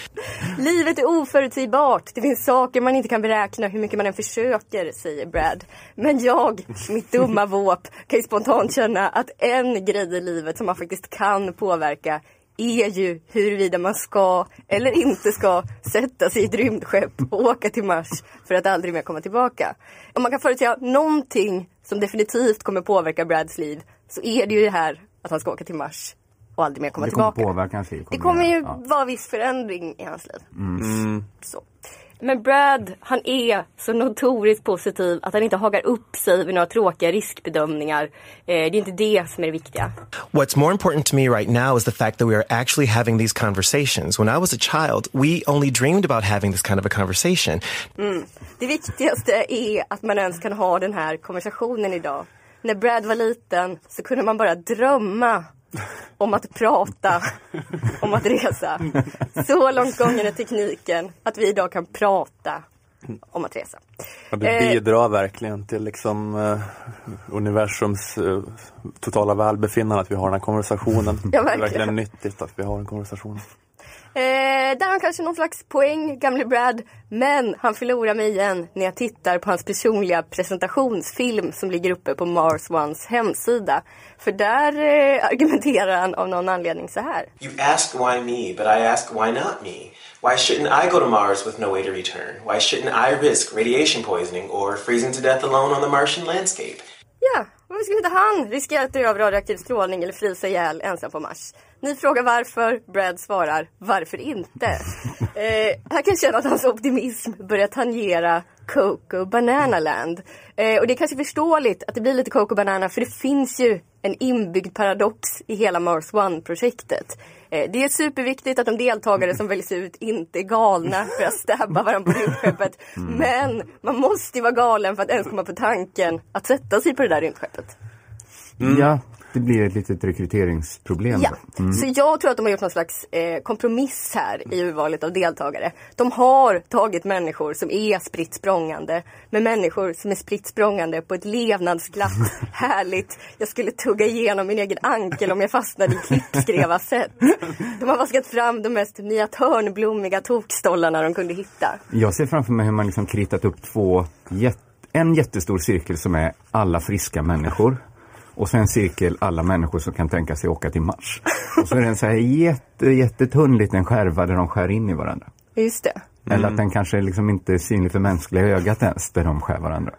Livet är oförutsägbart. Det finns saker man inte kan beräkna hur mycket man än försöker, säger Brad. Men jag, mitt dumma våp, kan ju spontant känna att en grej i livet som man faktiskt kan påverka är ju huruvida man ska eller inte ska sätta sig i ett rymdskepp och åka till Mars för att aldrig mer komma tillbaka. Om man kan förutsäga någonting som definitivt kommer påverka Brads liv så är det ju det här att han ska åka till Mars och aldrig mer komma det tillbaka. Kommer påverka hans liv. Kommer det kommer ju ja. vara viss förändring i hans liv. Mm. mm. Så. Men Brad, han är så notoriskt positiv att han inte hagar upp sig vid några tråkiga riskbedömningar. Eh, det är inte det som är det viktiga. What's more important to me right now is the fact that we are actually having these conversations. When I was a child, we only dreamed about having this kind of a conversation. Mm. Det viktigaste är att man ens kan ha den här konversationen idag. När Brad var liten så kunde man bara drömma om att prata, om att resa. Så långt gången är tekniken att vi idag kan prata om att resa. Ja, det eh, bidrar eh, verkligen till liksom, uh, universums uh, totala välbefinnande att vi har den här konversationen. Ja, verkligen. Det är verkligen nyttigt att vi har en konversation. Eh, där har han kanske någon slags poäng, gamle Brad. Men han förlorar mig igen när jag tittar på hans personliga presentationsfilm som ligger uppe på Mars Ones hemsida. För där eh, argumenterar han av någon anledning så här. You ask why me, but I ask why not me? Why shouldn't I go to Mars with no way to return? Why shouldn't I risk radiation poisoning or freezing to death alone on the Martian landscape? Ja, varför skulle inte han riskera att dö av radioaktiv strålning eller frysa ihjäl ensam på Mars? Ni frågar varför, Brad svarar varför inte? Eh, här kan jag känna att hans optimism börjar tangera Coco Banana Land. Eh, och det är kanske förståeligt att det blir lite Coco Banana för det finns ju en inbyggd paradox i hela Mars One-projektet. Eh, det är superviktigt att de deltagare som väljs ut inte är galna för att stabba varandra på rymdskeppet. Mm. Men man måste ju vara galen för att ens komma på tanken att sätta sig på det där rymdskeppet. Mm. Ja, det blir ett litet rekryteringsproblem. Ja, mm. så jag tror att de har gjort någon slags eh, kompromiss här i urvalet av deltagare. De har tagit människor som är spritt språngande med människor som är spritt språngande på ett levnadsglatt, härligt, jag skulle tugga igenom min egen ankel om jag fastnade i klippskreva sätt. De har vaskat fram de mest Mia Törnblommiga tokstollarna de kunde hitta. Jag ser framför mig hur man liksom kritat upp två en jättestor cirkel som är alla friska människor och sen en cirkel alla människor som kan tänka sig åka till Mars. Och så är det en så här jätte, jättetunn liten skärva där de skär in i varandra. Just det. Mm. Eller att den kanske liksom inte är synlig för mänskliga ögat ens, där de skär varandra.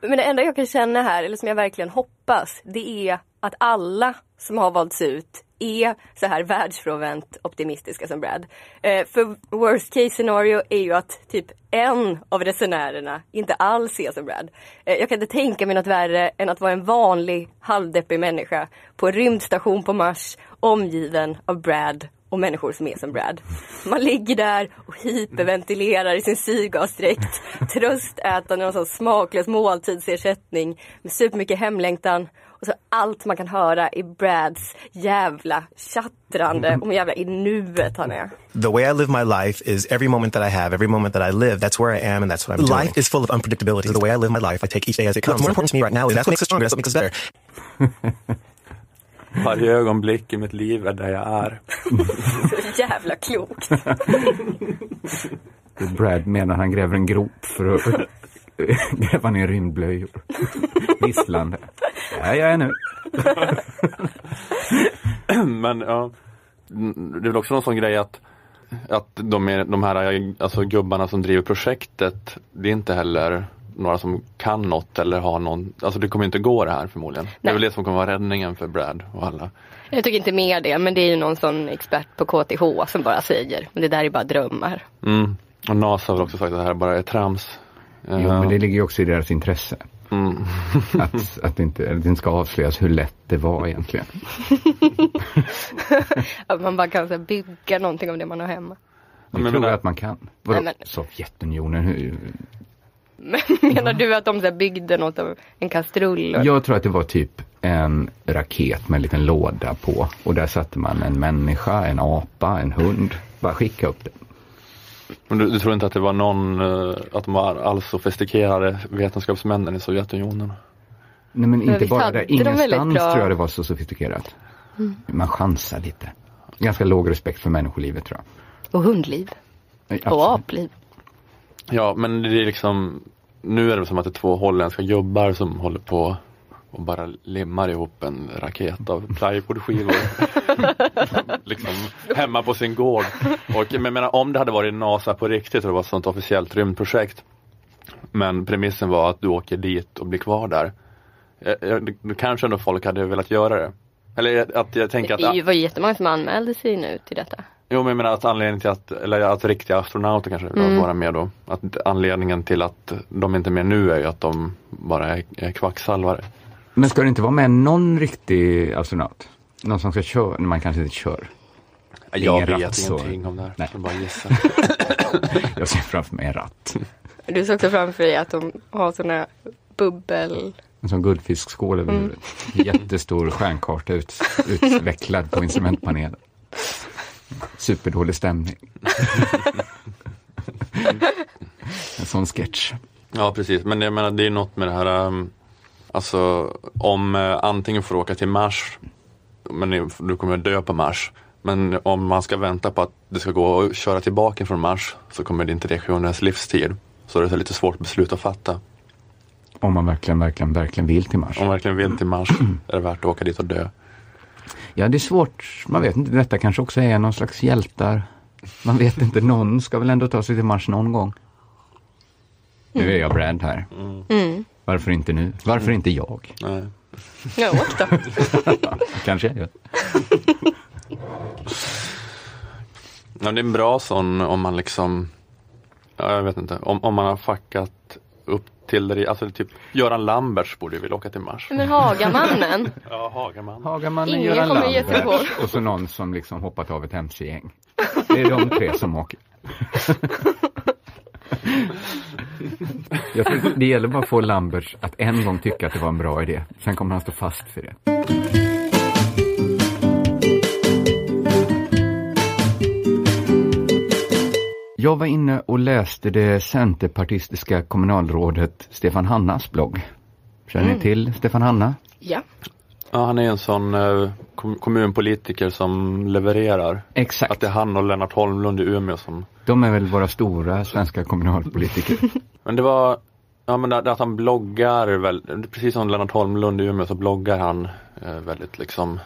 Men det enda jag kan känna här, eller som jag verkligen hoppas, det är att alla som har valts ut är så här världsfrånvänt optimistiska som Brad. Eh, för worst case scenario är ju att typ en av resenärerna inte alls är som Brad. Eh, jag kan inte tänka mig något värre än att vara en vanlig halvdeppig människa på en rymdstation på Mars omgiven av Brad och människor som är som Brad. Man ligger där och hyperventilerar i sin syrgasdräkt, tröstätande någon sån smaklös måltidsersättning med supermycket hemlängtan och så allt man kan höra i Brads jävla tjattrande om hur jävla i nuet han är. The way I live my life is every moment that I have, every moment that I live, that's where I am and that's what I'm doing. Life is full of unpredictability. The way I live my life, I take each day as it comes. What's more important to me right now is that's what makes us stronger, that's what makes us better. Varje ögonblick i mitt liv är där jag är. Så jävla klokt. Brad menar han gräver en grop för att gräva ner rymdblöjor. Visslande. Ja, jag är nu. Men ja, det är väl också någon sån grej att, att de, är, de här alltså, gubbarna som driver projektet, det är inte heller några som kan något eller har någon, alltså det kommer inte gå det här förmodligen. Nej. Det är väl det som kommer vara räddningen för Brad och alla. Jag tycker inte mer det, men det är ju någon sån expert på KTH som bara säger, men det där är bara drömmar. Mm. Och NASA har väl också sagt att det här bara är trams. Jo, men det ligger ju också i deras intresse. Mm. att, att, det inte, att det inte ska avslöjas hur lätt det var egentligen. att man bara kan så bygga någonting av det man har hemma. Det tror jag att man kan. Vadå, men... Sovjetunionen, hur, Menar du att de så byggde något av en kastrull? Jag tror att det var typ en raket med en liten låda på och där satte man en människa, en apa, en hund. Bara skicka upp den. Men du, du, tror inte att det var någon, uh, att de var alls sofistikerade vetenskapsmännen i Sovjetunionen? Nej men inte bara där, ingenstans tror jag det var så sofistikerat. Mm. Man chansar lite. Ganska låg respekt för människolivet tror jag. Och hundliv. och apliv. Ja men det är liksom, nu är det som att det är två holländska gubbar som håller på och bara limmar ihop en raket av plywoodskivor. liksom hemma på sin gård. Och jag menar om det hade varit NASA på riktigt och det var ett sånt officiellt rymdprojekt. Men premissen var att du åker dit och blir kvar där. Jag, kanske ändå folk hade velat göra det. Eller att jag tänker att... Det var ju jättemånga som anmälde sig nu till detta. Jo men jag menar att anledningen till att, eller att riktiga astronauter kanske vill mm. vara med då. Att anledningen till att de inte är med nu är ju att de bara är, är kvacksalvare. Men ska det inte vara med någon riktig astronaut? Någon som ska köra, man kanske inte kör. Jag vet ratt, ingenting så. om det här. Nej. Jag bara gissar. jag ser framför mig en ratt. Du ser också framför dig att de har sådana bubbel... En sån guldfiskskål över mm. huvudet. Jättestor stjärnkarta ut, utvecklad på instrumentpanelen. Superdålig stämning. en sån sketch. Ja precis, men jag menar det är något med det här um, Alltså om uh, antingen får åka till Mars men du kommer att dö på Mars. Men om man ska vänta på att det ska gå att köra tillbaka från Mars så kommer det inte det ske under ens livstid. Så det är lite svårt beslut att fatta. Om man verkligen, verkligen, verkligen vill till Mars. Om man verkligen vill till Mars är det värt att åka dit och dö. Ja, det är svårt. Man vet inte. Detta kanske också är någon slags hjältar. Man vet inte. Någon ska väl ändå ta sig till Mars någon gång. Mm. Nu är jag Brad här. Mm. Varför inte nu? Varför inte jag? Nej. Ja, då. kanske jag gör. Ja, det är en bra sån om man liksom, ja, jag vet inte, om, om man har fuckat upp till det, alltså typ Göran Lamberts borde ju vilja åka till Mars. Men Hagamannen. ja, Hagamannen. Hagamannen, Ingen Göran Lambert och så någon som liksom hoppat av ett mc-gäng. Det är de tre som åker. Jag tror det gäller bara att få Lamberts att en gång tycka att det var en bra idé. Sen kommer han stå fast för det. Jag var inne och läste det centerpartistiska kommunalrådet Stefan Hannas blogg. Känner mm. ni till Stefan Hanna? Ja. Ja, han är en sån eh, kommunpolitiker som levererar. Exakt. Att det är han och Lennart Holmlund i Umeå som... De är väl våra stora svenska kommunalpolitiker. men det var, ja men att han bloggar väl, precis som Lennart Holmlund i Umeå så bloggar han eh, väldigt liksom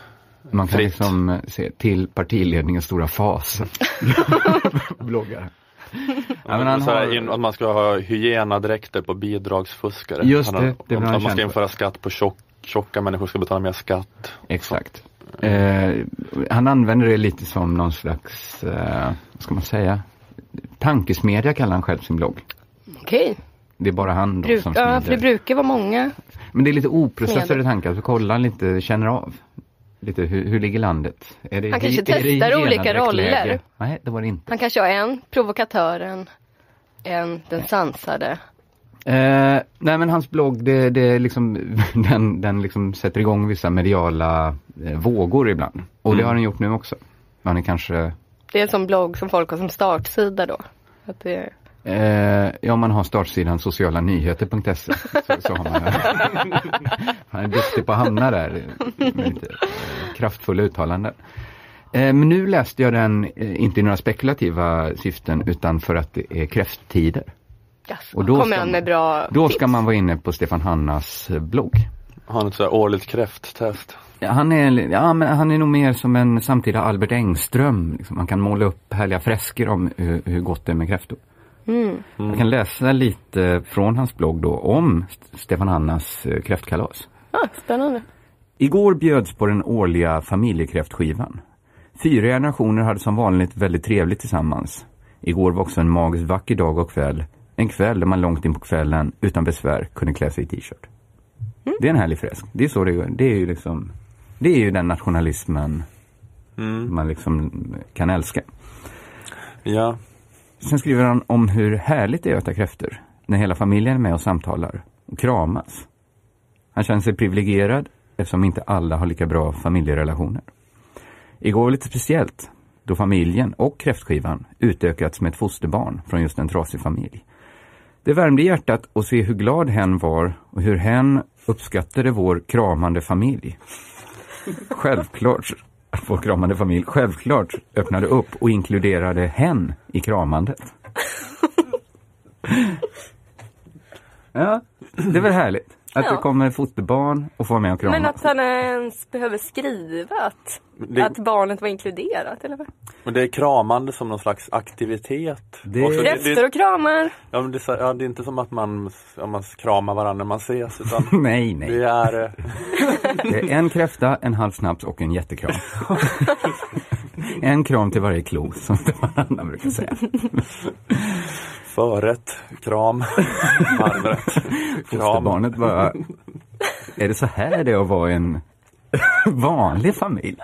Man kan fritt. liksom se till partiledningens stora fas. bloggar. Ja, men han har... Att man ska ha hygienadräkter på bidragsfuskare. Just det. det att man ska införa skatt på tjock tjocka människor ska betala mer skatt. Exakt. Eh, han använder det lite som någon slags, eh, vad ska man säga, tankesmedja kallar han själv sin blogg. Okej. Det är bara han då Bruk, som ja, för det smider. brukar vara många. Men det är lite oprocessade Smeder. tankar, så kolla lite, känner av. Lite hur, hur ligger landet? Är det, Han kanske är det testar olika genomdräkt roller. Nej, det var det inte. Han kanske har en, provokatören, en, den sansade. Eh, nej men hans blogg, det, det liksom, den, den liksom sätter igång vissa mediala eh, vågor ibland. Och det Mm. har den gjort nu också. Man är kanske, Det är en sån blogg som folk har som startsida då. Att det eh, ja man har startsidan socialanyheter.se. Så, så har man Han är duktig på att hamna där lite eh, kraftfulla uttalanden. Eh, men nu läste jag den, eh, inte i några spekulativa syften, utan för att det är kräfttider. Yes. Och då kommer ska han man- med bra Då tips. ska man vara inne på Stefan Hannas eh, blogg. Har han ett så här årligt kräfttest? Ja, han, är, ja, men han är nog mer som en samtida Albert Engström. Liksom. Man kan måla upp härliga fresker om hur, hur gott det är med kräftor. Mm. Jag kan läsa lite från hans blogg då om St- Stefan Hannas eh, kräftkalas. Ah, spännande. Igår bjöds på den årliga familjekräftskivan. Fyra generationer hade som vanligt väldigt trevligt tillsammans. Igår var också en magiskt vacker dag och kväll. En kväll där man långt in på kvällen utan besvär kunde klä sig i t-shirt. Det är en härlig fresk. Det är så det. Det är ju liksom, det är ju den nationalismen Mm. man liksom kan älska. Ja. Sen skriver han om hur härligt det är att äta kräftor. När hela familjen är med och samtalar och kramas. Han känner sig privilegierad eftersom inte alla har lika bra familjerelationer. Igår var lite speciellt då familjen och kräftskivan utökats med ett fosterbarn från just en trasig familj. Det värmde hjärtat att se hur glad hen var och hur hen uppskattade vår kramande familj. Självklart, vår kramande familj, självklart öppnade upp och inkluderade hen i kramandet. Ja, det är väl härligt. Att Ja. det kommer fosterbarn och får med och kramas. Men att han ens behöver skriva att, Det- att barnet var inkluderat eller vad? Men det är kramande som någon slags aktivitet. Det- Och så Kräftor och kramar. Ja, men det, ja, det är inte som att man, ja, man kramar varandra när man ses utan Nej, nej. det är eh, Det är en kräfta, en halv snaps och en jättekram. en kram till varje klo, som Anna brukar säga. Förrätt, kram, varmrätt, kram. Fosterbarnet bara, är det så här det är att vara en vanlig familj?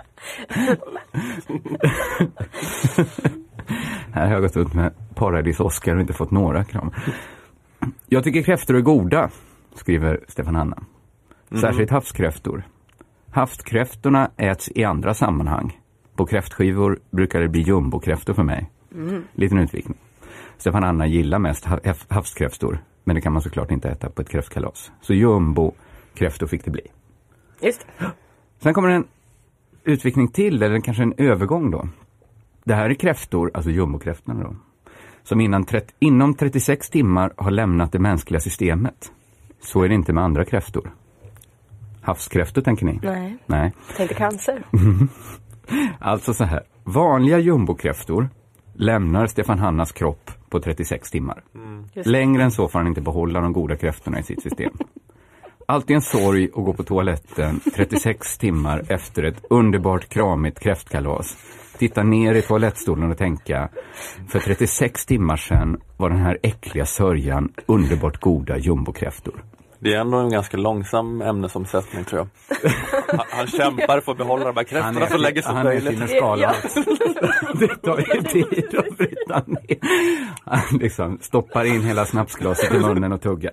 här har jag gått ut med Paradis-Oscar och inte fått några kram. Jag tycker kräftor är goda, skriver Stefan Hanna. Särskilt havskräftor. Havskräftorna äts i andra sammanhang. På kräftskivor brukar det bli jumbokräftor för mig. Liten utvikning. Stefan Anna gillar mest ha- hav- havskräftor, men det kan man såklart inte äta på ett kräftkalas. Så jumbo-kräftor fick det bli. Just. Sen kommer en utvikning till, eller kanske en övergång då. Det här är kräftor, alltså jumbokräftorna då, som innan 30, inom 36 timmar har lämnat det mänskliga systemet. Så är det inte med andra kräftor. Havskräftor tänker ni? Nej, Nej. tänkte cancer. Alltså så här, vanliga jumbokräftor lämnar Stefan Hannas kropp på 36 timmar. Det. Längre än så får han inte behålla de goda kräftorna i sitt system. Alltid en sorg att gå på toaletten 36 timmar efter ett underbart kramigt kräftkalas. Titta ner i toalettstolen och tänka, för 36 timmar sedan var den här äckliga sörjan underbart goda jumbokräftor. Det är ändå en ganska långsam ämnesomsättning tror jag. Han, han kämpar för att behålla de här kräftorna så länge som han är möjligt. sin skala. Det tar ju tid att bryta ner. Han liksom stoppar in hela snapsglaset i munnen och tuggar.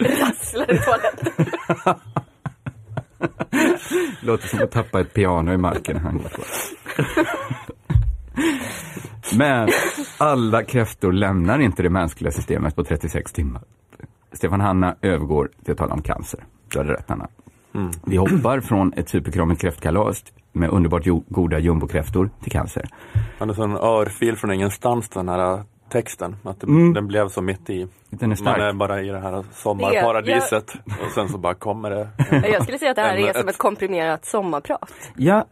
Rasslar i toaletten. Låter som att tappa ett piano i marken när han går på. Men alla kräftor lämnar inte det mänskliga systemet på 36 timmar. Stefan Hanna övergår till att tala om cancer. Du hade rätt Hanna. Vi hoppar från ett superkramigt kräftkalas med underbart jo- goda jumbokräftor till cancer. Han är som en örfil från ingenstans den här texten. Att det, Mm. Den blev så mitt i. Den är stark. Man är bara i det här sommarparadiset och sen så bara kommer det. Jag skulle säga att det här En- är som ett- komprimerat sommarprat. Ja,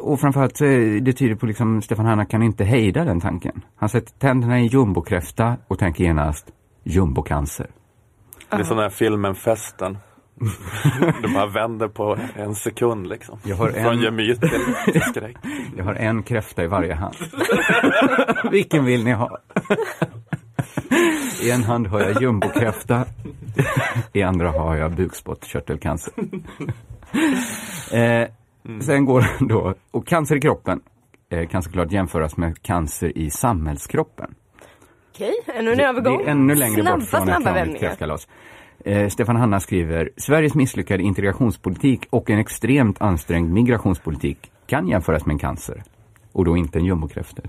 och framförallt så är det tyder på liksom Stefan Hanna kan inte hejda den tanken. Han sätter tänderna i en jumbokräfta och tänker genast jumbocancer. Det är som den här filmen Festen. Du bara vänder på en sekund liksom. Jag har Från en- gemyt till skräck. Jag har en kräfta i varje hand. Vilken vill ni ha? I en hand har jag jumbokräfta. I andra har jag bukspottkörtelcancer. Eh, sen går den då, och cancer i kroppen eh, kan såklart jämföras med cancer i samhällskroppen. Okej, ännu en Det övergång. är ännu längre snabba, bort från ett snabba vanligt vändningar. kräftkalas. Eh, Stefan Hanna skriver, Sveriges misslyckade integrationspolitik och en extremt ansträngd migrationspolitik kan jämföras med en cancer. Och då inte en jumbokräfta.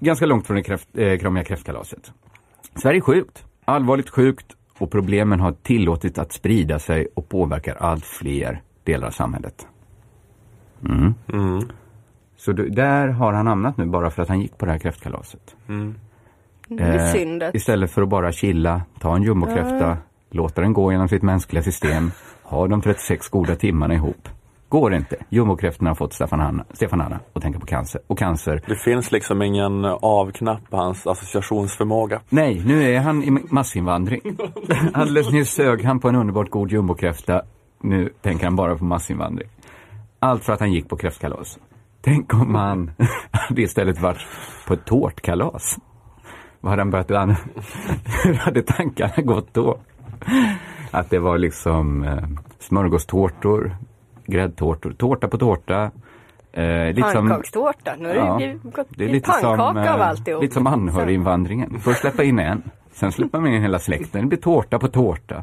Ganska långt från det kräft, eh, kramiga kräftkalaset. Sverige är sjukt, allvarligt sjukt och problemen har tillåtit att sprida sig och påverkar allt fler delar av samhället. Mm. Så då, där har han hamnat nu bara för att han gick på det här kräftkalaset. Det är Eh, synd att... Istället för att bara chilla, ta en jumbokräfta, låta den gå genom sitt mänskliga system, ha de 36 goda timmarna ihop. Går inte. Jumbokräftorna har fått Stefan Hanna, Stefan Hanna att tänka på cancer. Och cancer, Det finns liksom ingen avknapp på hans associationsförmåga. nej, nu är han i massinvandring. Alldeles nyss sög han på en underbart god jumbokräfta. Nu tänker han bara på massinvandring. Allt för att han gick på kräftkalas. Tänk om han hade istället varit på ett tårtkalas. Vad hade han börjat an... Hur hade tankarna gått då? Att det var liksom eh, smörgåstårtor, gräddtårtor, tårta på tårta. Eh, Pannkakstårta. Nu har Ja, det gått det är lite som, pannkaka av eh, alltihop. lite som anhöriginvandringen. Först släppa in en, sen släpper man in hela släkten. Det blir tårta på tårta.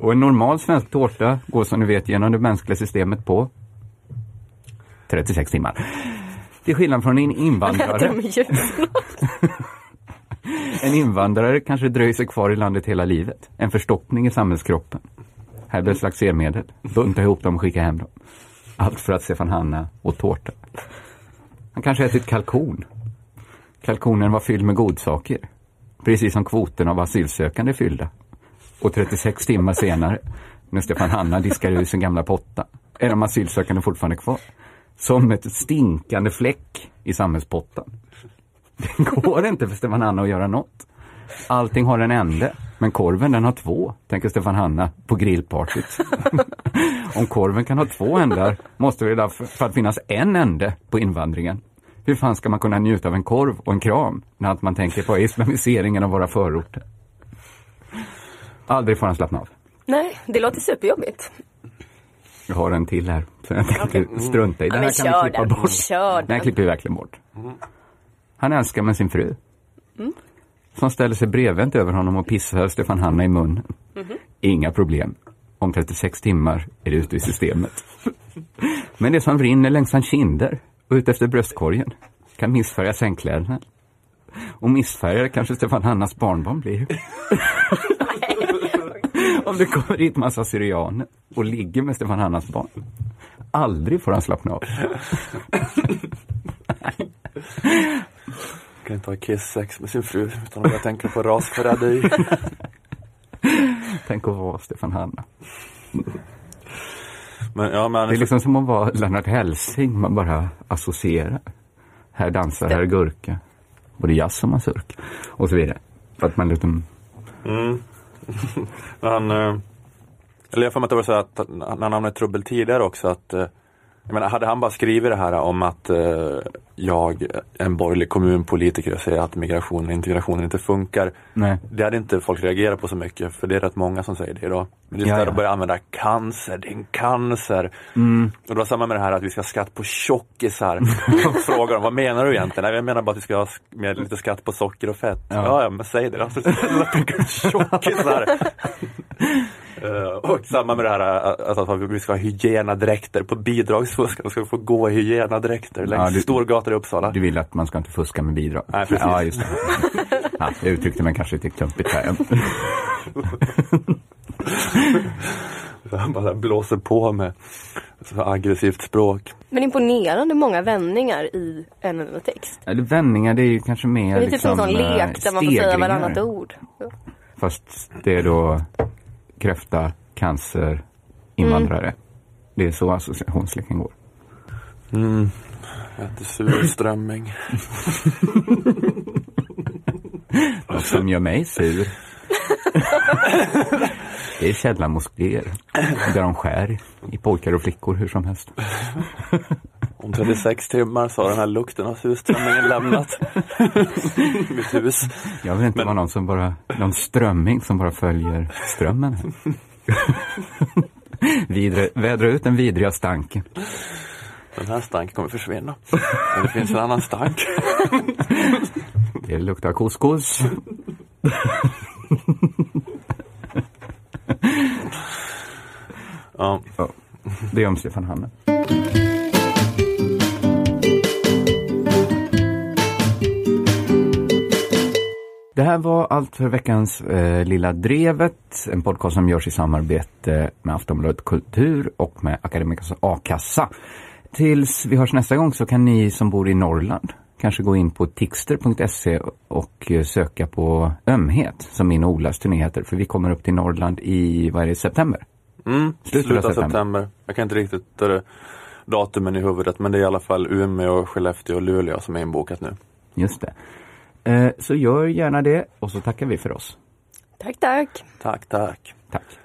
Och en normal svensk tårta går som ni vet genom det mänskliga systemet på 36 timmar. Till skillnad från en invandrare. En invandrare kanske dröjer sig kvar i landet hela livet. En förstoppning i samhällskroppen. Här behövs laxermedel. Bunta ihop dem och skicka hem dem. Allt för att Stefan Hanna åt tårta. Han kanske ätit kalkon. Kalkonen var fylld med godsaker. Precis som kvoten av asylsökande fyllda. Och 36 timmar senare, när Stefan Hanna diskar ur sin gamla potta, är de asylsökande fortfarande kvar. Som ett stinkande fläck i samhällspottan. Det går inte för Stefan Hanna att göra något. Allting har en ände, men korven den har två, tänker Stefan Hanna på grillpartyt. Om korven kan ha två ändar måste det därför för att finnas en ände på invandringen. Hur fan ska man kunna njuta av en korv och en kram när allt man tänker på är islamiseringen av våra förorter? Aldrig får han slappna av. Nej, det låter superjobbigt. Jag har en till här, så jag tänkte strunta i. Ja, Den men här kan vi klippa den, bort. kör Den här den. klipper vi verkligen bort. Han älskar med sin fru. Mm. Som ställer sig bredvänt över honom och pissar Stefan Hanna i munnen. Mhm. Inga problem. Om 36 timmar är det ute i systemet. Men det som rinner längs hans kinder och ut efter bröstkorgen kan missfärga sängkläderna. Och missfärgade kanske Stefan Hannas barnbarn blir. Om det kommer dit massa syrianer och ligger med Stefan Hannas barn. Aldrig får han slappna av. Kan inte ha kiss-sex med sin fru utan att börja tänka på rasförräderi. Tänk att vara Stefan Hanna. Men, ja, men, Det är liksom som att vara Lennart Hellsing, man bara associerar. Här dansar herr Gurka. Både jazz och mazurk. Och så vidare. För att man liksom, Mm. han, eh, eller jag får mig att det var så att när han hamnade i trubbel tidigare också att eh, jag menar, hade han bara skrivit det här om att eh, jag, en borgerlig kommunpolitiker, säger att migration och integrationen inte funkar. nej. Det hade inte folk reagerat på så mycket, för det är rätt många som säger det idag. Men just Ja, det här ja. att börja använda cancer, din cancer. Mm. Och det var samma med det här att vi ska ha skatt på tjockisar. Frågar dem, vad menar du egentligen? Nej, jag menar bara att vi ska ha med lite skatt på socker och fett. Ja. Ja, ja, men säg det då. Tjockisar. Eh, och samma med det här att, att vi ska ha hygienadräkter på bidragsfusk. De ska få gå i hygienadräkter längs Ja, storgator i Uppsala. Du vill att man ska inte fuska med bidrag? Nej, precis. Ja, just det. Ja, jag uttryckte mig kanske lite klumpigt här. Han bara blåser på med så aggressivt språk. Men imponerande många vändningar i en enda text. Eller vändningar, det är ju kanske mer Det är typ liksom, som en sån eh, lek där man får säga varannat ord. Fast det är då kräfta, cancer, invandrare. Det är så associationsleken går. Mm. Äter surströmming. Något som gör mig sur. det är källarmoskéer. Där de skär i pojkar och flickor hur som helst. Om 36 timmar så har den här lukten av surströmmingen lämnat mitt hus. Jag vill inte Men... vara någon som bara, någon strömming som bara följer strömmen. Vidre, vädra ut den vidriga stanken. Den här stanken kommer försvinna. Men det finns en annan stank. Det luktar couscous. ja. Det är om Stefan Hanne. Det här var allt för veckans eh, Lilla Drevet, en podcast som görs i samarbete med Aftonbladet Kultur och med Akademikas A-kassa. Tills vi hörs nästa gång så kan ni som bor i Norrland kanske gå in på tixter.se och eh, söka på Ömhet som min och Olas turné heter. För vi kommer upp till Norrland i, vad är det, september? Mm, slutet av september. september. Jag kan inte riktigt det datumen i huvudet men det är i alla fall Umeå, Skellefteå och Luleå som är inbokat nu. Just det. Eh, så gör gärna det och så tackar vi för oss. Tack, tack. Tack, tack. Tack.